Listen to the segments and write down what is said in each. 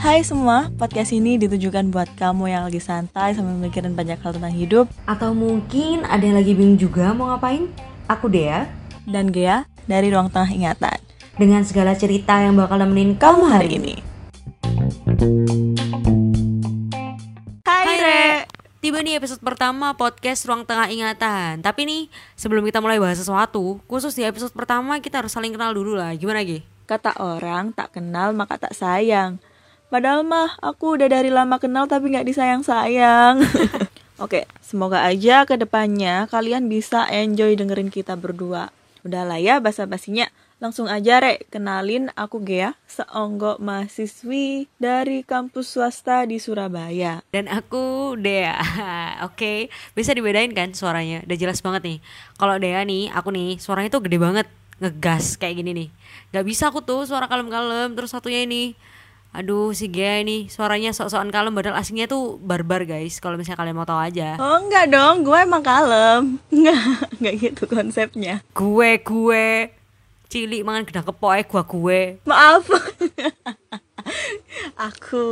Hai semua, podcast ini ditujukan buat kamu yang lagi santai sambil mikirin banyak hal tentang hidup Atau mungkin ada yang lagi bingung juga mau ngapain? Aku Dea dan Gea dari Ruang Tengah Ingatan. dengan segala cerita yang bakal nemenin kamu hari ini. Tiba nih episode pertama podcast Ruang Tengah Ingatan. Tapi nih, sebelum kita mulai bahas sesuatu, khusus di episode pertama kita harus saling kenal dulu lah. Gimana, Gi? Kata orang tak kenal maka tak sayang. Padahal mah aku udah dari lama kenal tapi nggak disayang-sayang. Oke, semoga aja ke depannya kalian bisa enjoy dengerin kita berdua. Udahlah ya basa-basinya. Langsung aja Rek, kenalin aku Gea, seonggok mahasiswi dari kampus swasta di Surabaya. Dan aku Dea. Oke, bisa dibedain kan suaranya? Udah jelas banget nih. Kalau Dea nih, aku nih, suaranya tuh gede banget, ngegas kayak gini nih. Gak bisa aku tuh suara kalem-kalem. Terus satunya ini, aduh si Gea ini suaranya sok-sokan kalem, padahal aslinya tuh barbar guys. Kalau misalnya kalian mau tahu aja. Oh enggak dong, gue emang kalem. Enggak, enggak gitu konsepnya. Gue, gue, cilik mangan gedang kepoe gua gue. Maaf. aku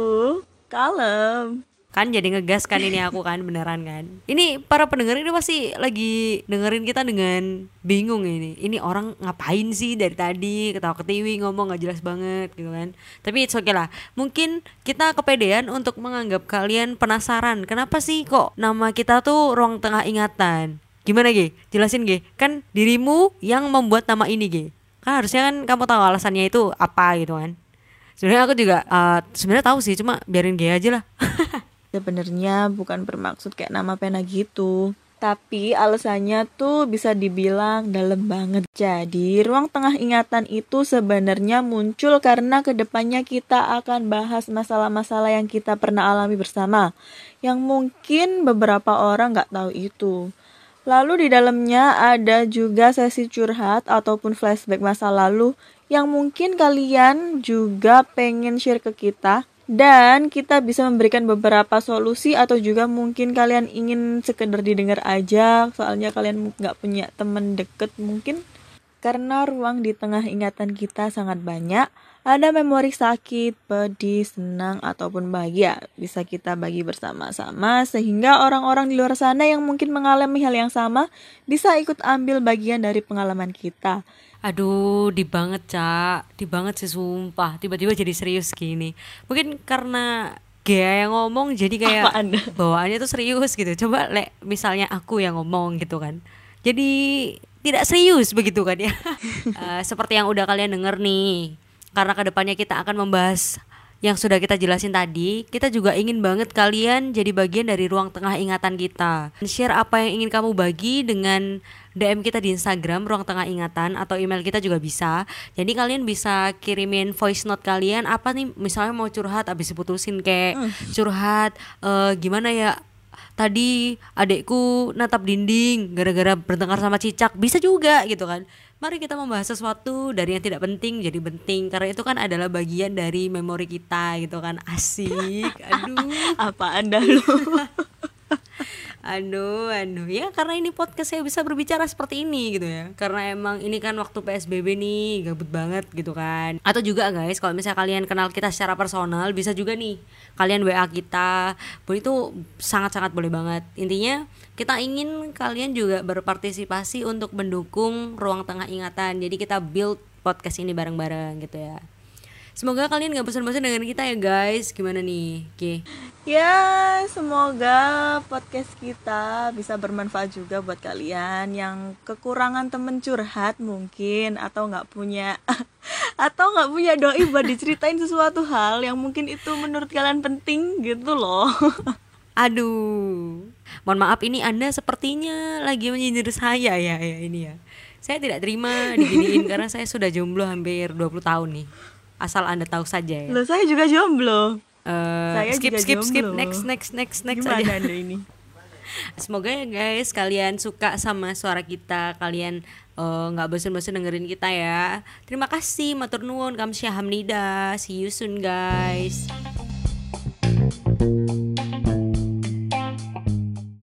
kalem. kan jadi ngegas kan ini aku kan beneran kan. Ini para pendengar ini pasti lagi dengerin kita dengan bingung ini. Ini orang ngapain sih dari tadi? Ketawa ketiwi ngomong nggak jelas banget gitu kan. Tapi it's okay lah. Mungkin kita kepedean untuk menganggap kalian penasaran. Kenapa sih kok nama kita tuh ruang tengah ingatan? Gimana Ge? jelasin Ge. Kan dirimu yang membuat nama ini Ge kan harusnya kan kamu tahu alasannya itu apa gitu kan sebenarnya aku juga eh, sebenarnya tahu sih cuma biarin Ge aja lah Sebenarnya bukan bermaksud kayak nama pena gitu. Tapi alasannya tuh bisa dibilang dalam banget. Jadi ruang tengah ingatan itu sebenarnya muncul karena ke depannya kita akan bahas masalah-masalah yang kita pernah alami bersama. Yang mungkin beberapa orang nggak tahu itu. Lalu di dalamnya ada juga sesi curhat ataupun flashback masa lalu yang mungkin kalian juga pengen share ke kita. Dan kita bisa memberikan beberapa solusi atau juga mungkin kalian ingin sekedar didengar aja. Soalnya kalian nggak punya temen deket mungkin karena ruang di tengah ingatan kita sangat banyak ada memori sakit, pedih, senang, ataupun bahagia bisa kita bagi bersama-sama sehingga orang-orang di luar sana yang mungkin mengalami hal yang sama bisa ikut ambil bagian dari pengalaman kita. Aduh, di banget, Cak. Di banget sih sumpah. Tiba-tiba jadi serius gini. Mungkin karena Gea yang ngomong jadi kayak bawaannya tuh serius gitu. Coba lek misalnya aku yang ngomong gitu kan. Jadi tidak serius begitu kan ya. Eh, seperti yang udah kalian denger nih. Karena ke depannya kita akan membahas yang sudah kita jelasin tadi, kita juga ingin banget kalian jadi bagian dari ruang tengah ingatan kita. Share apa yang ingin kamu bagi dengan DM kita di Instagram ruang tengah ingatan atau email kita juga bisa. Jadi kalian bisa kirimin voice note kalian apa nih misalnya mau curhat abis diputusin kayak curhat eh, gimana ya tadi adekku natap dinding gara-gara bertengkar sama cicak. Bisa juga gitu kan. Mari kita membahas sesuatu dari yang tidak penting jadi penting. Karena itu kan adalah bagian dari memori kita gitu kan. Asik. Aduh. Apa anda lu? Aduh, aduh ya karena ini podcast saya bisa berbicara seperti ini gitu ya. Karena emang ini kan waktu PSBB nih gabut banget gitu kan. Atau juga guys, kalau misalnya kalian kenal kita secara personal bisa juga nih kalian WA kita. Boleh itu sangat-sangat boleh banget. Intinya kita ingin kalian juga berpartisipasi untuk mendukung ruang tengah ingatan. Jadi kita build podcast ini bareng-bareng gitu ya. Semoga kalian gak bosan-bosan dengan kita ya guys. Gimana nih? Oke. Ya, semoga podcast kita bisa bermanfaat juga buat kalian yang kekurangan temen curhat mungkin atau nggak punya atau nggak punya doi buat diceritain sesuatu hal yang mungkin itu menurut kalian penting gitu loh. Aduh, mohon maaf ini Anda sepertinya lagi menyindir saya ya, ya ini ya. Saya tidak terima diginiin karena saya sudah jomblo hampir 20 tahun nih. Asal Anda tahu saja ya. Loh, saya juga jomblo. Eh, saya skip juga skip skip jomblo. next next next next Gimana aja. Anda ini? Semoga ya guys kalian suka sama suara kita, kalian eh, nggak bosan-bosan dengerin kita ya. Terima kasih, matur nuwun, kamsahamnida. See you soon guys.